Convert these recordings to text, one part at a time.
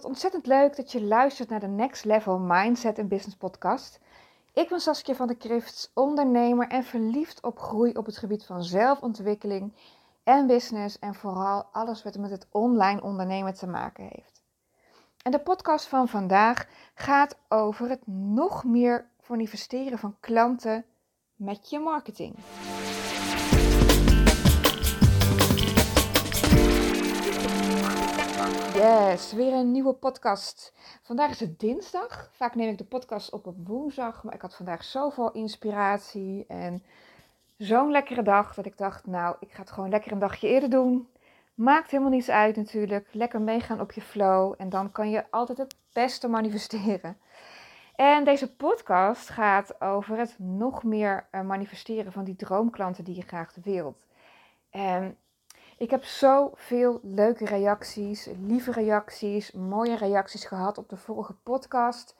wat ontzettend leuk dat je luistert naar de Next Level Mindset en Business podcast. Ik ben Saskia van de Krifts, ondernemer en verliefd op groei op het gebied van zelfontwikkeling en business en vooral alles wat met het online ondernemen te maken heeft. En de podcast van vandaag gaat over het nog meer manifesteren van klanten met je marketing. Yes, weer een nieuwe podcast. Vandaag is het dinsdag. Vaak neem ik de podcast op op woensdag, maar ik had vandaag zoveel inspiratie en zo'n lekkere dag dat ik dacht, nou, ik ga het gewoon lekker een dagje eerder doen. Maakt helemaal niets uit natuurlijk. Lekker meegaan op je flow en dan kan je altijd het beste manifesteren. En deze podcast gaat over het nog meer eh, manifesteren van die droomklanten die je graag wilt. En ik heb zoveel leuke reacties, lieve reacties, mooie reacties gehad op de vorige podcast.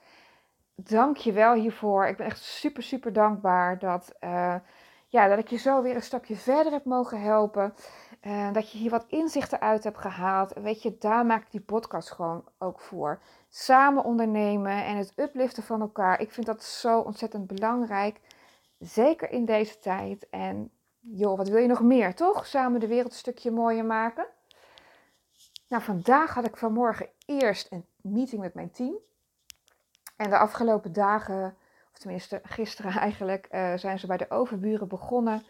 Dank je wel hiervoor. Ik ben echt super, super dankbaar dat, uh, ja, dat ik je zo weer een stapje verder heb mogen helpen. Uh, dat je hier wat inzichten uit hebt gehaald. Weet je, daar maak ik die podcast gewoon ook voor. Samen ondernemen en het upliften van elkaar. Ik vind dat zo ontzettend belangrijk. Zeker in deze tijd. En joh, wat wil je nog meer, toch? Samen de wereld een stukje mooier maken. Nou, vandaag had ik vanmorgen eerst een meeting met mijn team. En de afgelopen dagen, of tenminste gisteren eigenlijk, uh, zijn ze bij de overburen begonnen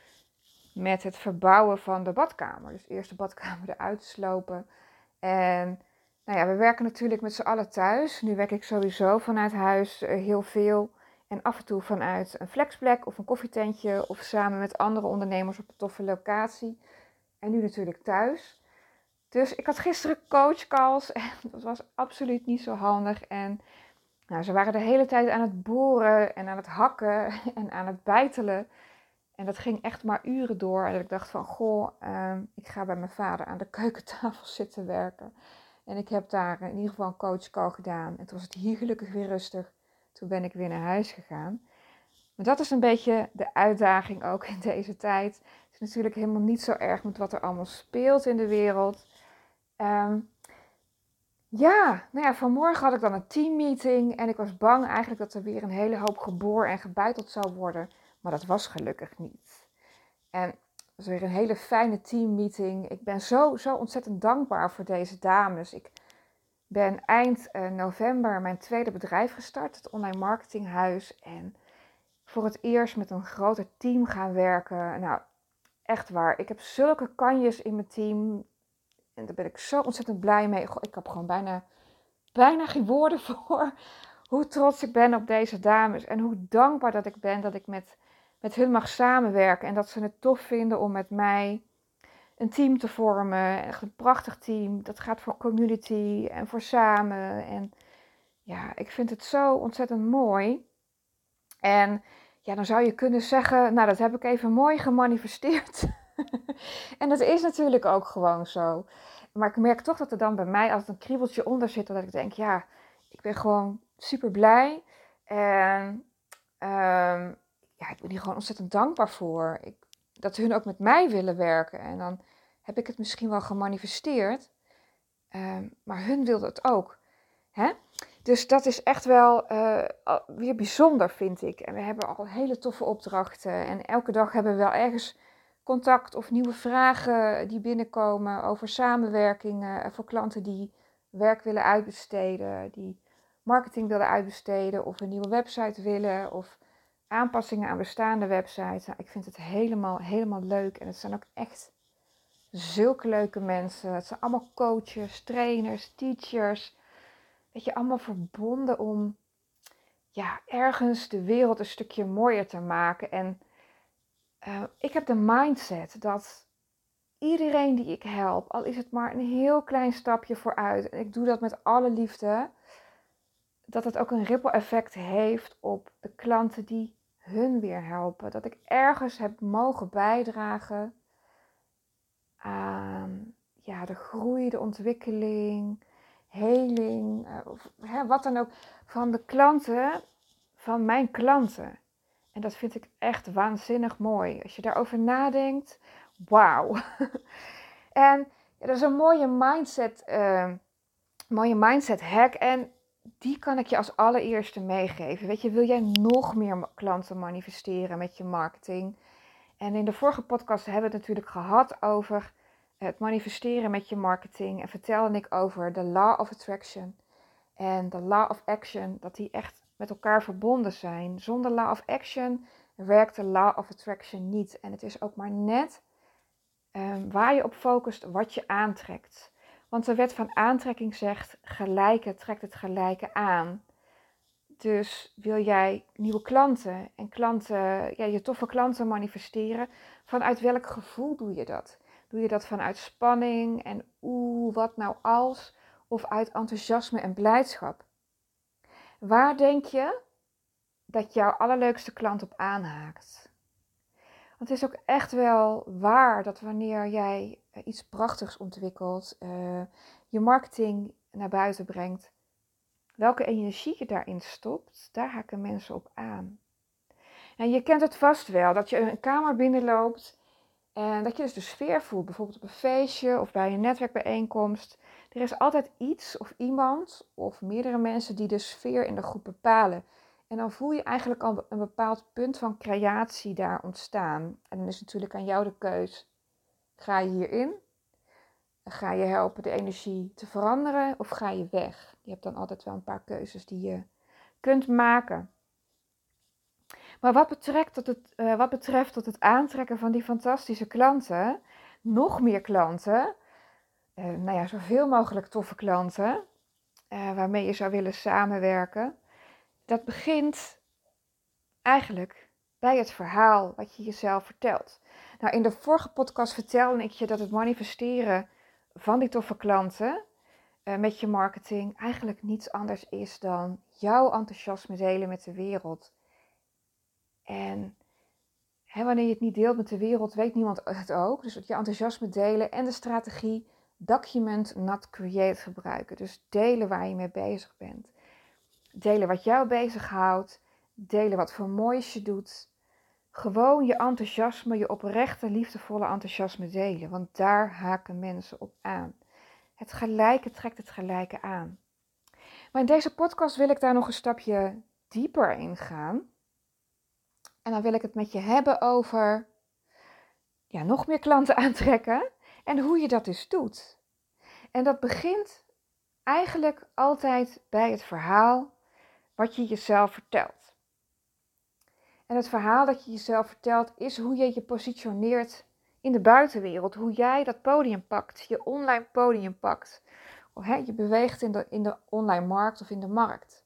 met het verbouwen van de badkamer. Dus eerst de badkamer eruit slopen. En nou ja, we werken natuurlijk met z'n allen thuis. Nu werk ik sowieso vanuit huis uh, heel veel. En af en toe vanuit een flexplek of een koffietentje of samen met andere ondernemers op een toffe locatie. En nu natuurlijk thuis. Dus ik had gisteren coachcalls en dat was absoluut niet zo handig. En nou, ze waren de hele tijd aan het boren en aan het hakken en aan het bijtelen. En dat ging echt maar uren door. En ik dacht van, goh, uh, ik ga bij mijn vader aan de keukentafel zitten werken. En ik heb daar in ieder geval een coachcall gedaan. En toen was het hier gelukkig weer rustig. Toen ben ik weer naar huis gegaan. Maar dat is een beetje de uitdaging ook in deze tijd. Het is natuurlijk helemaal niet zo erg met wat er allemaal speelt in de wereld. Um, ja, nou ja, vanmorgen had ik dan een teammeeting en ik was bang eigenlijk dat er weer een hele hoop geboor en gebuiteld zou worden. Maar dat was gelukkig niet. En het was weer een hele fijne teammeeting. Ik ben zo, zo ontzettend dankbaar voor deze dames. Ik ben eind uh, november mijn tweede bedrijf gestart, het online marketinghuis. En voor het eerst met een groter team gaan werken. Nou, echt waar. Ik heb zulke kanjes in mijn team. En daar ben ik zo ontzettend blij mee. Ik heb gewoon bijna, bijna geen woorden voor. Hoe trots ik ben op deze dames. En hoe dankbaar dat ik ben dat ik met, met hun mag samenwerken. En dat ze het tof vinden om met mij een team te vormen. Echt een prachtig team. Dat gaat voor community en voor samen. En ja, ik vind het zo ontzettend mooi. En ja, dan zou je kunnen zeggen, nou dat heb ik even mooi gemanifesteerd. en dat is natuurlijk ook gewoon zo. Maar ik merk toch dat er dan bij mij altijd een kriebeltje onder zit. Dat ik denk, ja, ik ben gewoon super blij. En um, ja, ik ben hier gewoon ontzettend dankbaar voor. Ik, dat hun ook met mij willen werken. En dan heb ik het misschien wel gemanifesteerd. Ehm, maar hun wilde het ook. Hè? Dus dat is echt wel uh, weer bijzonder, vind ik. En we hebben al hele toffe opdrachten. En elke dag hebben we wel ergens contact of nieuwe vragen die binnenkomen over samenwerkingen voor klanten die werk willen uitbesteden, die marketing willen uitbesteden of een nieuwe website willen of aanpassingen aan bestaande websites. Nou, ik vind het helemaal, helemaal leuk en het zijn ook echt zulke leuke mensen. Het zijn allemaal coaches, trainers, teachers. Weet je, allemaal verbonden om ja, ergens de wereld een stukje mooier te maken. En uh, ik heb de mindset dat iedereen die ik help, al is het maar een heel klein stapje vooruit, en ik doe dat met alle liefde, dat het ook een ripple effect heeft op de klanten die hun weer helpen. Dat ik ergens heb mogen bijdragen aan ja, de groei, de ontwikkeling, heling, of, hè, wat dan ook, van de klanten, van mijn klanten. En dat vind ik echt waanzinnig mooi. Als je daarover nadenkt, wauw. en dat is een mooie mindset uh, mooie mindset hack. En die kan ik je als allereerste meegeven. Weet je, wil jij nog meer klanten manifesteren met je marketing? En in de vorige podcast hebben we het natuurlijk gehad over het manifesteren met je marketing. En vertelde ik over de law of attraction en de law of action, dat die echt met elkaar verbonden zijn. Zonder law of action werkt de law of attraction niet. En het is ook maar net um, waar je op focust wat je aantrekt. Want de wet van aantrekking zegt: gelijke trekt het gelijke aan. Dus wil jij nieuwe klanten en klanten, ja, je toffe klanten manifesteren, vanuit welk gevoel doe je dat? Doe je dat vanuit spanning en oeh, wat nou als? Of uit enthousiasme en blijdschap? Waar denk je dat jouw allerleukste klant op aanhaakt? Want het is ook echt wel waar dat wanneer jij eh, iets prachtigs ontwikkelt, uh, je marketing naar buiten brengt, welke energie je daarin stopt, daar haken mensen op aan. En je kent het vast wel, dat je een kamer binnenloopt en dat je dus de sfeer voelt, bijvoorbeeld op een feestje of bij een netwerkbijeenkomst. Er is altijd iets of iemand of meerdere mensen die de sfeer in de groep bepalen. En dan voel je eigenlijk al een bepaald punt van creatie daar ontstaan. En dan is natuurlijk aan jou de keus. Ga je hierin? Ga je helpen de energie te veranderen of ga je weg? Je hebt dan altijd wel een paar keuzes die je kunt maken. Maar wat betreft tot het, wat betreft het aantrekken van die fantastische klanten, nog meer klanten, uh, nou ja, zoveel mogelijk toffe klanten uh, waarmee je zou willen samenwerken, dat begint eigenlijk bij het verhaal wat je jezelf vertelt. Nou, in de vorige podcast vertelde ik je dat het manifesteren van die toffe klanten met je marketing eigenlijk niets anders is dan jouw enthousiasme delen met de wereld. En hè, wanneer je het niet deelt met de wereld, weet niemand het ook. Dus je enthousiasme delen en de strategie document, not create gebruiken. Dus delen waar je mee bezig bent. Delen wat jou bezighoudt. Delen wat voor moois je doet. Gewoon je enthousiasme, je oprechte, liefdevolle enthousiasme delen. Want daar haken mensen op aan. Het gelijke trekt het gelijke aan. Maar in deze podcast wil ik daar nog een stapje dieper in gaan. En dan wil ik het met je hebben over ja, nog meer klanten aantrekken en hoe je dat dus doet. En dat begint eigenlijk altijd bij het verhaal wat je jezelf vertelt. En het verhaal dat je jezelf vertelt is hoe je je positioneert in de buitenwereld. Hoe jij dat podium pakt, je online podium pakt. Of, hè, je beweegt in de, in de online markt of in de markt.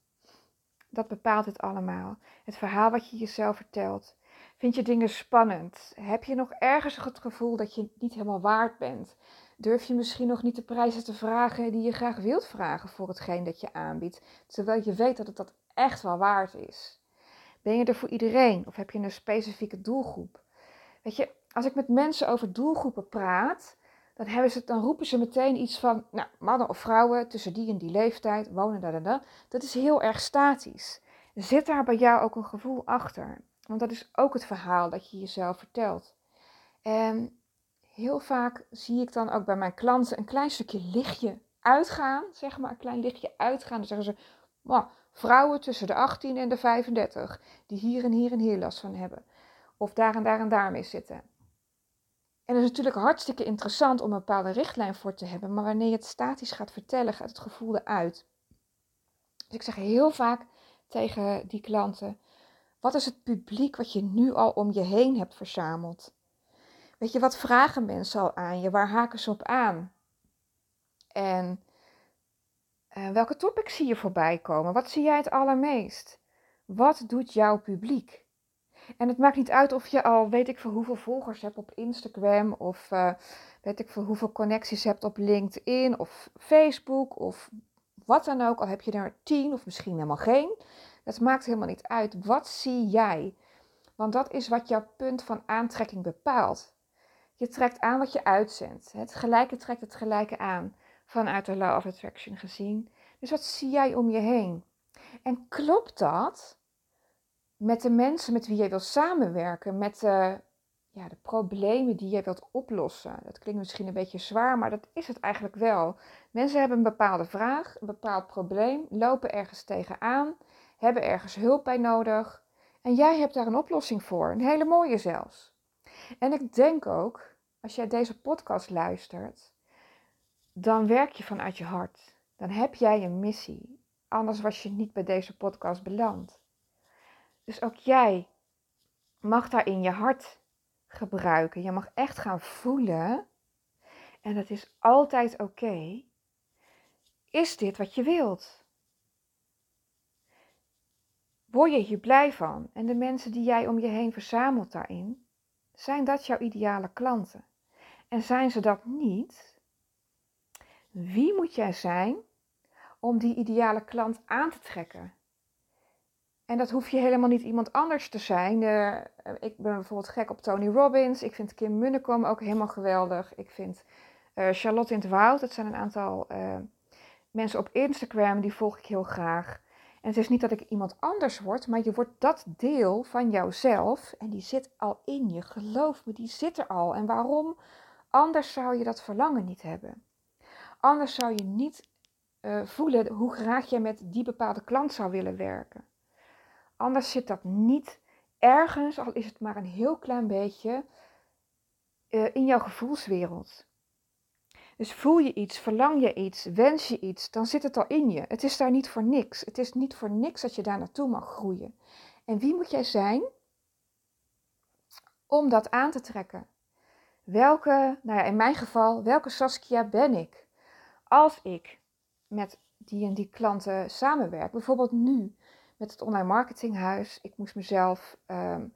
Dat bepaalt het allemaal. Het verhaal wat je jezelf vertelt. Vind je dingen spannend? Heb je nog ergens het gevoel dat je niet helemaal waard bent? Durf je misschien nog niet de prijzen te vragen die je graag wilt vragen voor hetgeen dat je aanbiedt, terwijl je weet dat het dat echt wel waard is? Ben je er voor iedereen of heb je een specifieke doelgroep? Weet je, als ik met mensen over doelgroepen praat, dan, hebben ze, dan roepen ze meteen iets van, nou, mannen of vrouwen tussen die en die leeftijd, wonen daar, daar, Dat is heel erg statisch. Zit daar bij jou ook een gevoel achter? Want dat is ook het verhaal dat je jezelf vertelt. En heel vaak zie ik dan ook bij mijn klanten een klein stukje lichtje uitgaan, zeg maar, een klein lichtje uitgaan. Dan zeggen ze, vrouwen tussen de 18 en de 35, die hier en hier en hier last van hebben. Of daar en daar en daar mee zitten. En het is natuurlijk hartstikke interessant om een bepaalde richtlijn voor te hebben, maar wanneer je het statisch gaat vertellen, gaat het gevoel eruit. Dus ik zeg heel vaak tegen die klanten, wat is het publiek wat je nu al om je heen hebt verzameld? Weet je, wat vragen mensen al aan je? Waar haken ze op aan? En uh, welke topics zie je voorbij komen? Wat zie jij het allermeest? Wat doet jouw publiek? En het maakt niet uit of je al weet ik veel hoeveel volgers hebt op Instagram of uh, weet ik veel hoeveel connecties hebt op LinkedIn of Facebook of wat dan ook. Al heb je er tien of misschien helemaal geen. Het maakt helemaal niet uit. Wat zie jij? Want dat is wat jouw punt van aantrekking bepaalt. Je trekt aan wat je uitzendt. Het gelijke trekt het gelijke aan. Vanuit de Law of Attraction gezien. Dus wat zie jij om je heen? En klopt dat met de mensen met wie je wil samenwerken? Met de, ja, de problemen die je wilt oplossen. Dat klinkt misschien een beetje zwaar, maar dat is het eigenlijk wel. Mensen hebben een bepaalde vraag, een bepaald probleem, lopen ergens tegenaan, hebben ergens hulp bij nodig. En jij hebt daar een oplossing voor, een hele mooie zelfs. En ik denk ook, als jij deze podcast luistert, dan werk je vanuit je hart. Dan heb jij een missie. Anders was je niet bij deze podcast beland. Dus ook jij mag daar in je hart gebruiken. Je mag echt gaan voelen. En dat is altijd oké. Is dit wat je wilt? Word je hier blij van? En de mensen die jij om je heen verzamelt daarin, zijn dat jouw ideale klanten? En zijn ze dat niet? Wie moet jij zijn om die ideale klant aan te trekken? En dat hoef je helemaal niet iemand anders te zijn. Uh, ik ben bijvoorbeeld gek op Tony Robbins. Ik vind Kim Munnekom ook helemaal geweldig. Ik vind uh, Charlotte in het Woud. Dat zijn een aantal mensen op Instagram. Die volg ik heel graag. En het is niet dat ik iemand anders word. Maar je wordt dat deel van jouzelf. En die zit al in je. Geloof me, die zit er al. En waarom? Anders zou je dat verlangen niet hebben. Anders zou je niet voelen hoe graag je met die bepaalde klant zou willen werken. Anders zit dat niet ergens, al is het maar een heel klein beetje, uh, in jouw gevoelswereld. Dus voel je iets, verlang je iets, wens je iets, dan zit het al in je. Het is daar niet voor niks. Het is niet voor niks dat je daar naartoe mag groeien. En wie moet jij zijn om dat aan te trekken? Welke, nou ja, in mijn geval, welke Saskia ben ik? Als ik met die en die klanten samenwerk, bijvoorbeeld nu, met het online marketinghuis. Ik moest mezelf um,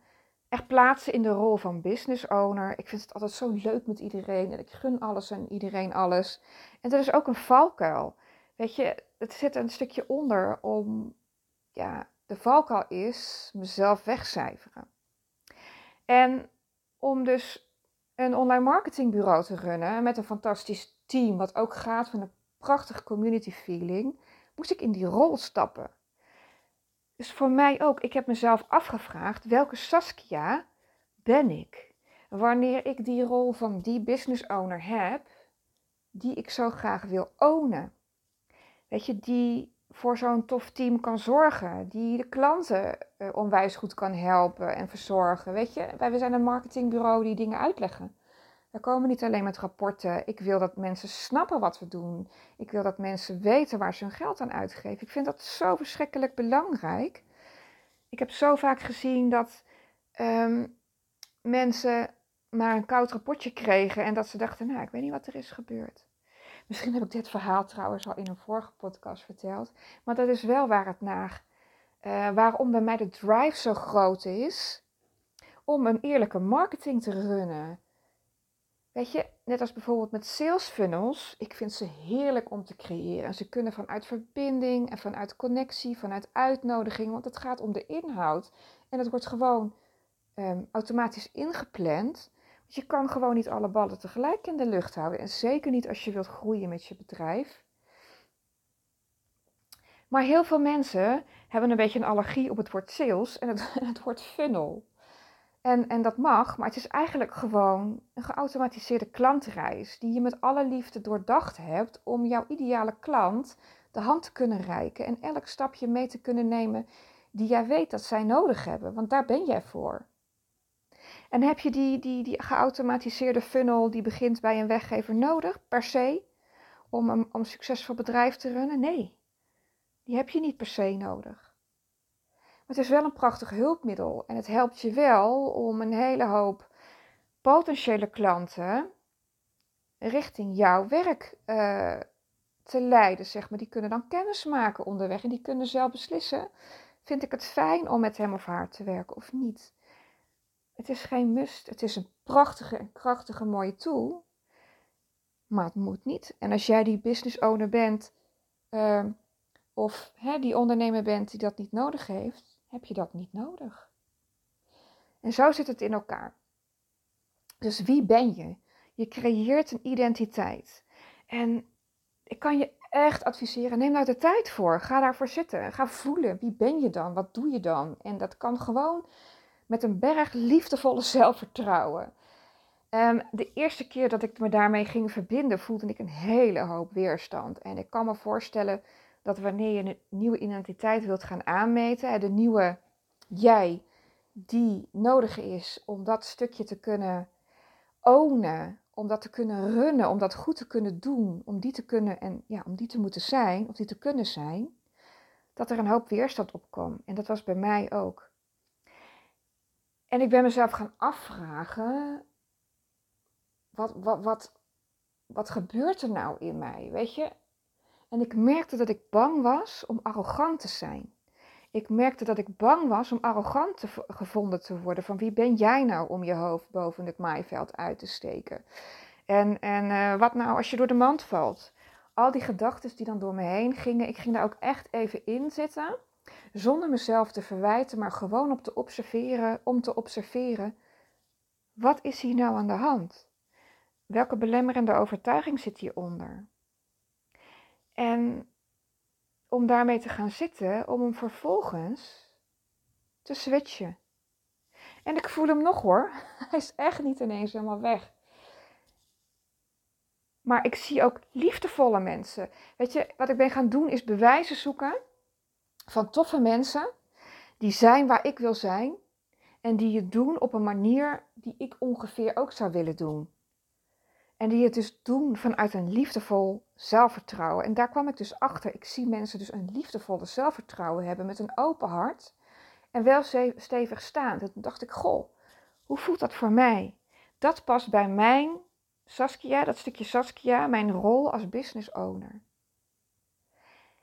echt plaatsen in de rol van business owner. Ik vind het altijd zo leuk met iedereen en ik gun alles en iedereen alles. En dat is ook een valkuil. Weet je, het zit een stukje onder om, ja, de valkuil is mezelf wegcijferen. En om dus een online marketingbureau te runnen met een fantastisch team, wat ook gaat van een prachtige community feeling, moest ik in die rol stappen. Dus voor mij ook, ik heb mezelf afgevraagd, welke Saskia ben ik? Wanneer ik die rol van die business owner heb, die ik zo graag wil ownen. Weet je, die voor zo'n tof team kan zorgen, die de klanten uh, onwijs goed kan helpen en verzorgen. Weet je, wij zijn een marketingbureau die dingen uitleggen. We komen niet alleen met rapporten. Ik wil dat mensen snappen wat we doen. Ik wil dat mensen weten waar ze hun geld aan uitgeven. Ik vind dat zo verschrikkelijk belangrijk. Ik heb zo vaak gezien dat ehm, mensen maar een koud rapportje kregen en dat ze dachten, nou, ik weet niet wat er is gebeurd. Misschien heb ik dit verhaal trouwens al in een vorige podcast verteld, maar dat is wel waar het naar, uh, waarom bij mij de drive zo groot is om een eerlijke marketing te runnen. Weet je, net als bijvoorbeeld met sales funnels, ik vind ze heerlijk om te creëren. Ze kunnen vanuit verbinding en vanuit connectie, vanuit uitnodiging, want het gaat om de inhoud. En het wordt gewoon um, automatisch ingepland. Want je kan gewoon niet alle ballen tegelijk in de lucht houden. En zeker niet als je wilt groeien met je bedrijf. Maar heel veel mensen hebben een beetje een allergie op het woord sales en het, het woord funnel. En, en dat mag, maar het is eigenlijk gewoon een geautomatiseerde klantreis die je met alle liefde doordacht hebt om jouw ideale klant de hand te kunnen reiken en elk stapje mee te kunnen nemen die jij weet dat zij nodig hebben, want daar ben jij voor. En heb je die, die, die geautomatiseerde funnel die begint bij een weggever nodig, per se, om om een succesvol bedrijf te runnen? Nee, die heb je niet per se nodig het is wel een prachtig hulpmiddel en het helpt je wel om een hele hoop potentiële klanten richting jouw werk uh, te leiden. Zeg maar. Die kunnen dan kennis maken onderweg en die kunnen zelf beslissen: vind ik het fijn om met hem of haar te werken of niet? Het is geen must. Het is een prachtige en krachtige mooie tool. Maar het moet niet. En als jij die business owner bent, uh, of hè, die ondernemer bent die dat niet nodig heeft, heb je dat niet nodig. En zo zit het in elkaar. Dus wie ben je? Je creëert een identiteit. En ik kan je echt adviseren, neem daar de tijd voor. Ga daarvoor zitten. Ga voelen. Wie ben je dan? Wat doe je dan? En dat kan gewoon met een berg liefdevolle zelfvertrouwen. Um, de eerste keer dat ik me daarmee ging verbinden, voelde ik een hele hoop weerstand. En ik kan me voorstellen dat wanneer je een nieuwe identiteit wilt gaan aanmeten, de nieuwe jij die nodig is om dat stukje te kunnen ownen, om dat te kunnen runnen, om dat goed te kunnen doen, om die te kunnen en ja, om die te moeten zijn of die te kunnen zijn, dat er een hoop weerstand op kwam. En dat was bij mij ook. En ik ben mezelf gaan afvragen, wat, wat, wat, wat gebeurt er nou in mij, weet je? En ik merkte dat ik bang was om arrogant te zijn. Ik merkte dat ik bang was om arrogant te, gevonden te worden. Van wie ben jij nou om je hoofd boven het maaiveld uit te steken? En, en uh, wat nou als je door de mand valt? Al die gedachten die dan door me heen gingen, ik ging daar ook echt even in zitten. Zonder mezelf te verwijten, maar gewoon op te observeren, om te observeren. Wat is hier nou aan de hand? Welke belemmerende overtuiging zit hieronder? En om daarmee te gaan zitten, om hem vervolgens te switchen. En ik voel hem nog hoor. Hij is echt niet ineens helemaal weg. Maar ik zie ook liefdevolle mensen. Weet je, wat ik ben gaan doen is bewijzen zoeken van toffe mensen die zijn waar ik wil zijn en die het doen op een manier die ik ongeveer ook zou willen doen. En die het dus doen vanuit een liefdevol zelfvertrouwen. En daar kwam ik dus achter. Ik zie mensen dus een liefdevolle zelfvertrouwen hebben met een open hart. En wel stevig staan. Toen dacht ik, goh, hoe voelt dat voor mij? Dat past bij mijn Saskia, dat stukje Saskia, mijn rol als business owner.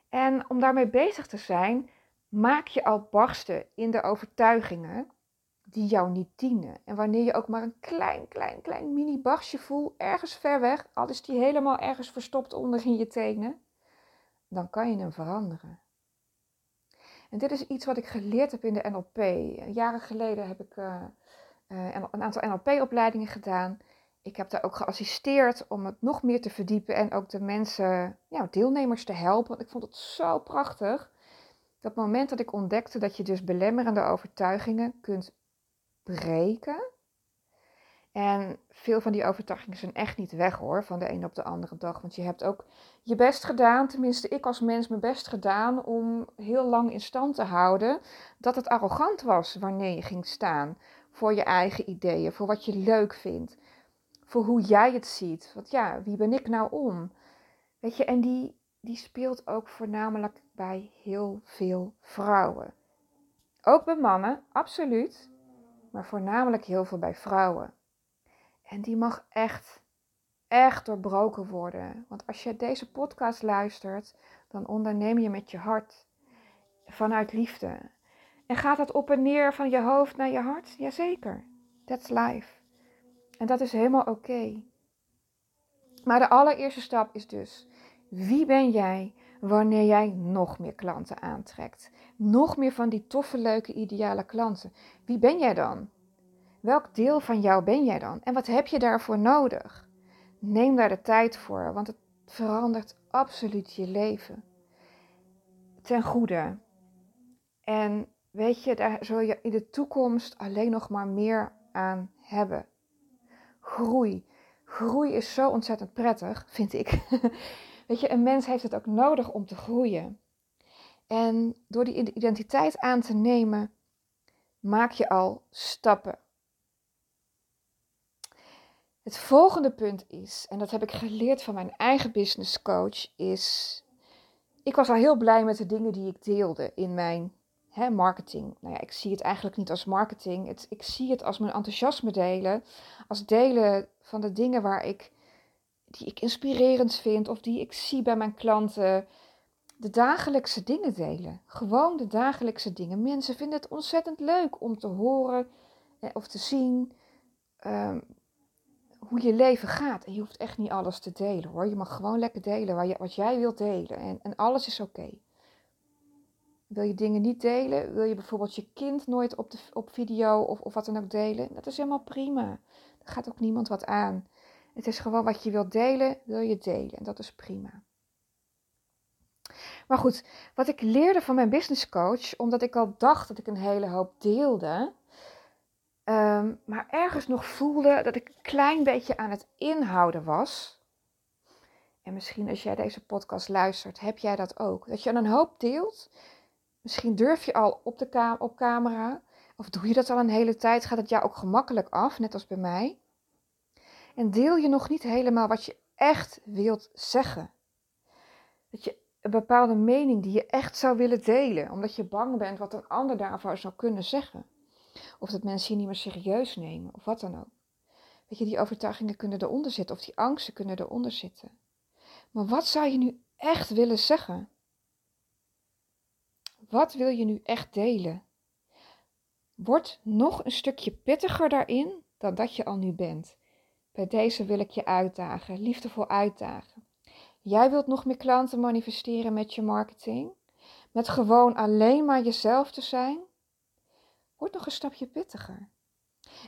En om daarmee bezig te zijn, maak je al barsten in de overtuigingen die jou niet dienen. En wanneer je ook maar een klein, klein, klein mini barstje voelt, ergens ver weg, al is die helemaal ergens verstopt onder in je tenen, dan kan je hem veranderen. En dit is iets wat ik geleerd heb in de NLP. Jaren geleden heb ik uh, uh, een aantal NLP-opleidingen gedaan. Ik heb daar ook geassisteerd om het nog meer te verdiepen en ook de mensen, ja, deelnemers te helpen. Want ik vond het zo prachtig. Dat moment dat ik ontdekte dat je dus belemmerende overtuigingen kunt breken. En veel van die overtuigingen zijn echt niet weg hoor, van de een op de andere dag. Want je hebt ook je best gedaan, tenminste ik als mens mijn best gedaan, om heel lang in stand te houden dat het arrogant was wanneer je ging staan voor je eigen ideeën, voor wat je leuk vindt, voor hoe jij het ziet. Want ja, wie ben ik nou om? Weet je, en die, die speelt ook voornamelijk bij heel veel vrouwen. Ook bij mannen, absoluut maar voornamelijk heel veel bij vrouwen. En die mag echt, echt doorbroken worden. Want als je deze podcast luistert, dan onderneem je met je hart vanuit liefde. En gaat dat op en neer van je hoofd naar je hart? Jazeker, that's life. En dat is helemaal oké. Maar de allereerste stap is dus: wie ben jij wanneer jij nog meer klanten aantrekt? Nog meer van die toffe, leuke, ideale klanten. Wie ben jij dan? Welk deel van jou ben jij dan? En wat heb je daarvoor nodig? Neem daar de tijd voor, want het verandert absoluut je leven. Ten goede. En weet je, daar zul je in de toekomst alleen nog maar meer aan hebben. Groei. Groei is zo ontzettend prettig, vind ik. Weet je, een mens heeft het ook nodig om te groeien. En door die identiteit aan te nemen, maak je al stappen. Het volgende punt is, en dat heb ik geleerd van mijn eigen business coach, is. Ik was al heel blij met de dingen die ik deelde in mijn hè, marketing. Nou ja, ik zie het eigenlijk niet als marketing. Het, ik zie het als mijn enthousiasme delen. Als delen van de dingen waar ik, die ik inspirerend vind of die ik zie bij mijn klanten de dagelijkse dingen delen. Gewoon de dagelijkse dingen. Mensen vinden het ontzettend leuk om te horen eh, of te zien um, hoe je leven gaat. En je hoeft echt niet alles te delen hoor. Je mag gewoon lekker delen wat jij wilt delen. En, en alles is oké. Wil je dingen niet delen? Wil je bijvoorbeeld je kind nooit op, de, op video of, of wat dan ook delen? Dat is helemaal prima. Daar gaat ook niemand wat aan. Het is gewoon wat je wilt delen, wil je delen. En dat is prima. Maar goed, wat ik leerde van mijn business coach, omdat ik al dacht dat ik een hele hoop deelde, Ehm, maar ergens nog voelde dat ik een klein beetje aan het inhouden was. En misschien als jij deze podcast luistert, heb jij dat ook. Dat je aan een hoop deelt. Misschien durf je al op, de op camera. Of doe je dat al een hele tijd? Gaat het jou ook gemakkelijk af, net als bij mij? En deel je nog niet helemaal wat je echt wilt zeggen. Dat je een bepaalde mening die je echt zou willen delen, omdat je bang bent wat een ander daarvoor zou kunnen zeggen. Of dat mensen je niet meer serieus nemen, of wat dan ook. Weet je, die overtuigingen kunnen eronder zitten, of die angsten kunnen eronder zitten. Maar wat zou je nu echt willen zeggen? Wat wil je nu echt delen? Word nog een stukje pittiger daarin dan dat je al nu bent. Bij deze wil ik je uitdagen, liefdevol uitdagen. Jij wilt nog meer klanten manifesteren met je marketing? Met gewoon alleen maar jezelf te zijn? Word nog een stapje pittiger.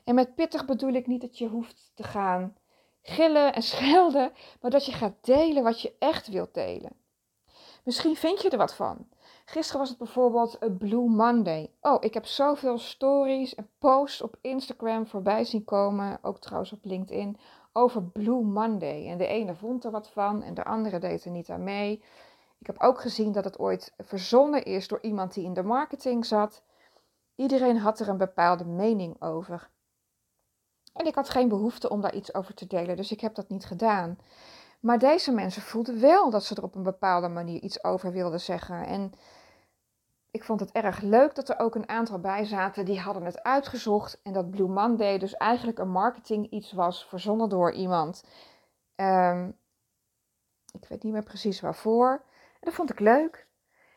En met pittig bedoel ik niet dat je hoeft te gaan gillen en schelden, maar dat je gaat delen wat je echt wilt delen. Misschien vind je er wat van. Gisteren was het bijvoorbeeld een Blue Monday. Oh, ik heb zoveel stories en posts op Instagram voorbij zien komen, ook trouwens op LinkedIn, over Blue Monday. En de ene vond er wat van en de andere deed er niet aan mee. Ik heb ook gezien dat het ooit verzonnen is door iemand die in de marketing zat. Iedereen had er een bepaalde mening over. En ik had geen behoefte om daar iets over te delen, dus ik heb dat niet gedaan. Maar deze mensen voelden wel dat ze er op een bepaalde manier iets over wilden zeggen. En ik vond het erg leuk dat er ook een aantal bij zaten die hadden het uitgezocht. En dat Blue Monday dus eigenlijk een marketing iets was verzonnen door iemand. Um, ik weet niet meer precies waarvoor. En dat vond ik leuk.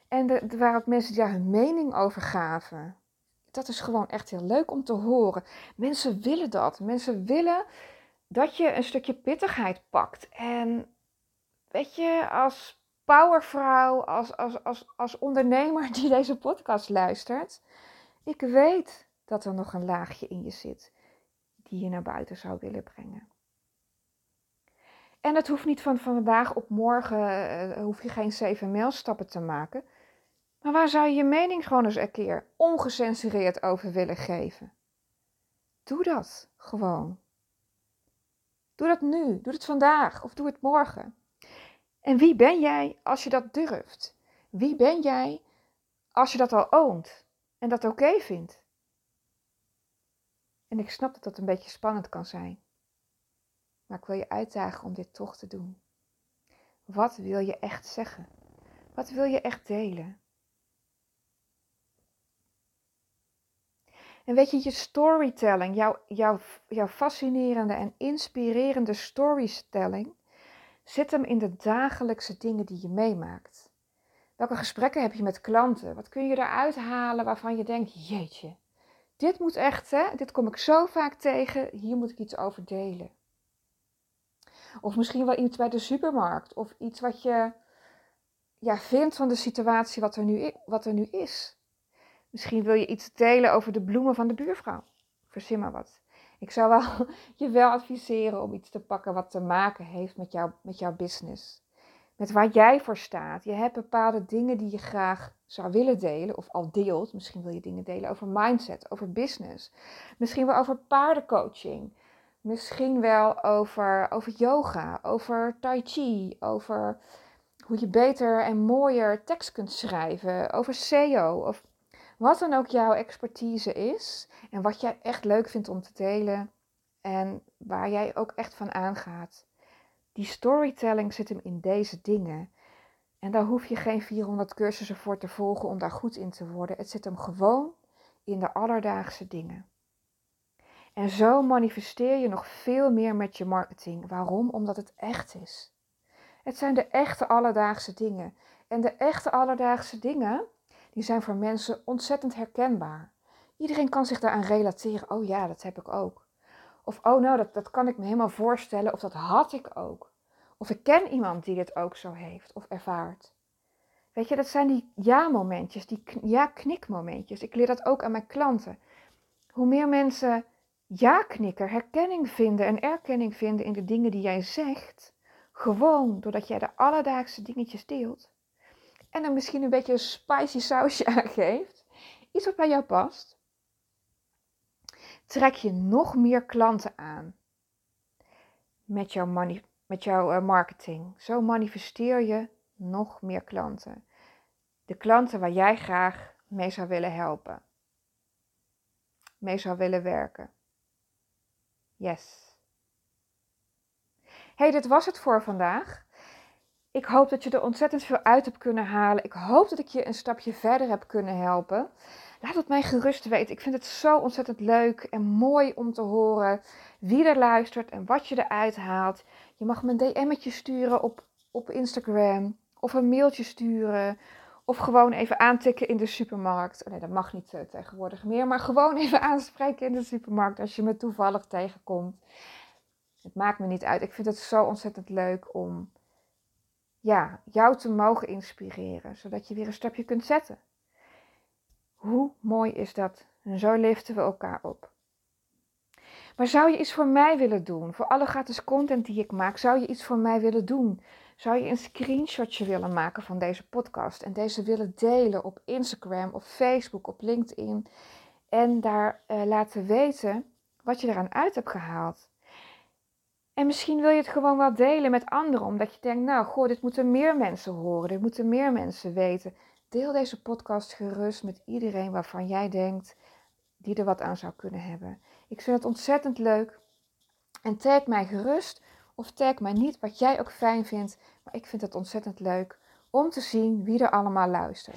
En er, waren ook mensen die daar hun mening over gaven. Dat is gewoon echt heel leuk om te horen. Mensen willen dat. Mensen willen dat je een stukje pittigheid pakt. En weet je, als powervrouw, als, als, als, als ondernemer die deze podcast luistert, ik weet dat er nog een laagje in je zit die je naar buiten zou willen brengen. En het hoeft niet van vandaag op morgen, uh, hoef je geen zeven mailstappen te maken. Maar waar zou je je mening gewoon eens een keer ongecensureerd over willen geven? Doe dat gewoon. Doe dat nu, doe het vandaag of doe het morgen. En wie ben jij als je dat durft? Wie ben jij als je dat al oont en dat oké vindt? En ik snap dat dat een beetje spannend kan zijn. Maar ik wil je uitdagen om dit toch te doen. Wat wil je echt zeggen? Wat wil je echt delen? En weet je, je storytelling, jouw, jouw, jouw fascinerende en inspirerende storytelling, zit hem in de dagelijkse dingen die je meemaakt. Welke gesprekken heb je met klanten? Wat kun je eruit halen waarvan je denkt, jeetje, dit moet echt, hè? dit kom ik zo vaak tegen, hier moet ik iets over delen. Of misschien wel iets bij de supermarkt, of iets wat je ja, vindt van de situatie wat er, nu, wat er nu is. Misschien wil je iets delen over de bloemen van de buurvrouw. Verzin maar wat. Ik zou wel, je wel adviseren om iets te pakken wat te maken heeft met, jou, met jouw business. Met waar jij voor staat. Je hebt bepaalde dingen die je graag zou willen delen of al deelt. Misschien wil je dingen delen over mindset, over business. Misschien wel over paardencoaching. Misschien wel over, over yoga, over tai chi, over hoe je beter en mooier tekst kunt schrijven, over SEO of wat dan ook jouw expertise is en wat jij echt leuk vindt om te delen en waar jij ook echt van aangaat. Die storytelling zit hem in deze dingen. En daar hoef je geen 400 cursussen voor te volgen om daar goed in te worden. Het zit hem gewoon in de alledaagse dingen. En zo manifesteer je nog veel meer met je marketing. Waarom? Omdat het echt is. Het zijn de echte alledaagse dingen. En de echte alledaagse dingen, die zijn voor mensen ontzettend herkenbaar. Iedereen kan zich daaraan relateren. Oh ja, dat heb ik ook. Of oh nou, dat, dat kan ik me helemaal voorstellen. Of dat had ik ook. Of ik ken iemand die dit ook zo heeft of ervaart. Weet je, dat zijn die ja-momentjes, die ja-knikmomentjes. Ik leer dat ook aan mijn klanten. Hoe meer mensen ja-knikken, herkenning vinden en erkenning vinden in de dingen die jij zegt, gewoon doordat jij de alledaagse dingetjes deelt, en er misschien een beetje een spicy sausje aan geeft. Iets wat bij jou past. trek je nog meer klanten aan met jouw, met jouw uh, marketing. Zo manifesteer je nog meer klanten. De klanten waar jij graag mee zou willen helpen. Mee zou willen werken. Yes. Hey, dit was het voor vandaag. Ik hoop dat je er ontzettend veel uit hebt kunnen halen. Ik hoop dat ik je een stapje verder heb kunnen helpen. Laat het mij gerust weten. Ik vind het zo ontzettend leuk en mooi om te horen wie er luistert en wat je eruit haalt. Je mag me een DM'tje sturen op, op Instagram of een mailtje sturen. Of gewoon even aantikken in de supermarkt. Oh nee, dat mag niet uh, tegenwoordig meer. Maar gewoon even aanspreken in de supermarkt als je me toevallig tegenkomt. Het maakt me niet uit. Ik vind het zo ontzettend leuk om ja, jou te mogen inspireren. Zodat je weer een stapje kunt zetten. Hoe mooi is dat? En zo liften we elkaar op. Maar zou je iets voor mij willen doen? Voor alle gratis content die ik maak, zou je iets voor mij willen doen? Zou je een screenshotje willen maken van deze podcast en deze willen delen op Instagram, op Facebook, op LinkedIn en daar uh, laten weten wat je eraan uit hebt gehaald? En misschien wil je het gewoon wel delen met anderen, omdat je denkt, nou, goh, dit moeten meer mensen horen, dit moeten meer mensen weten. Deel deze podcast gerust met iedereen waarvan jij denkt die er wat aan zou kunnen hebben. Ik vind het ontzettend leuk. En tag mij gerust of tag mij niet, wat jij ook fijn vindt. Maar ik vind het ontzettend leuk om te zien wie er allemaal luistert.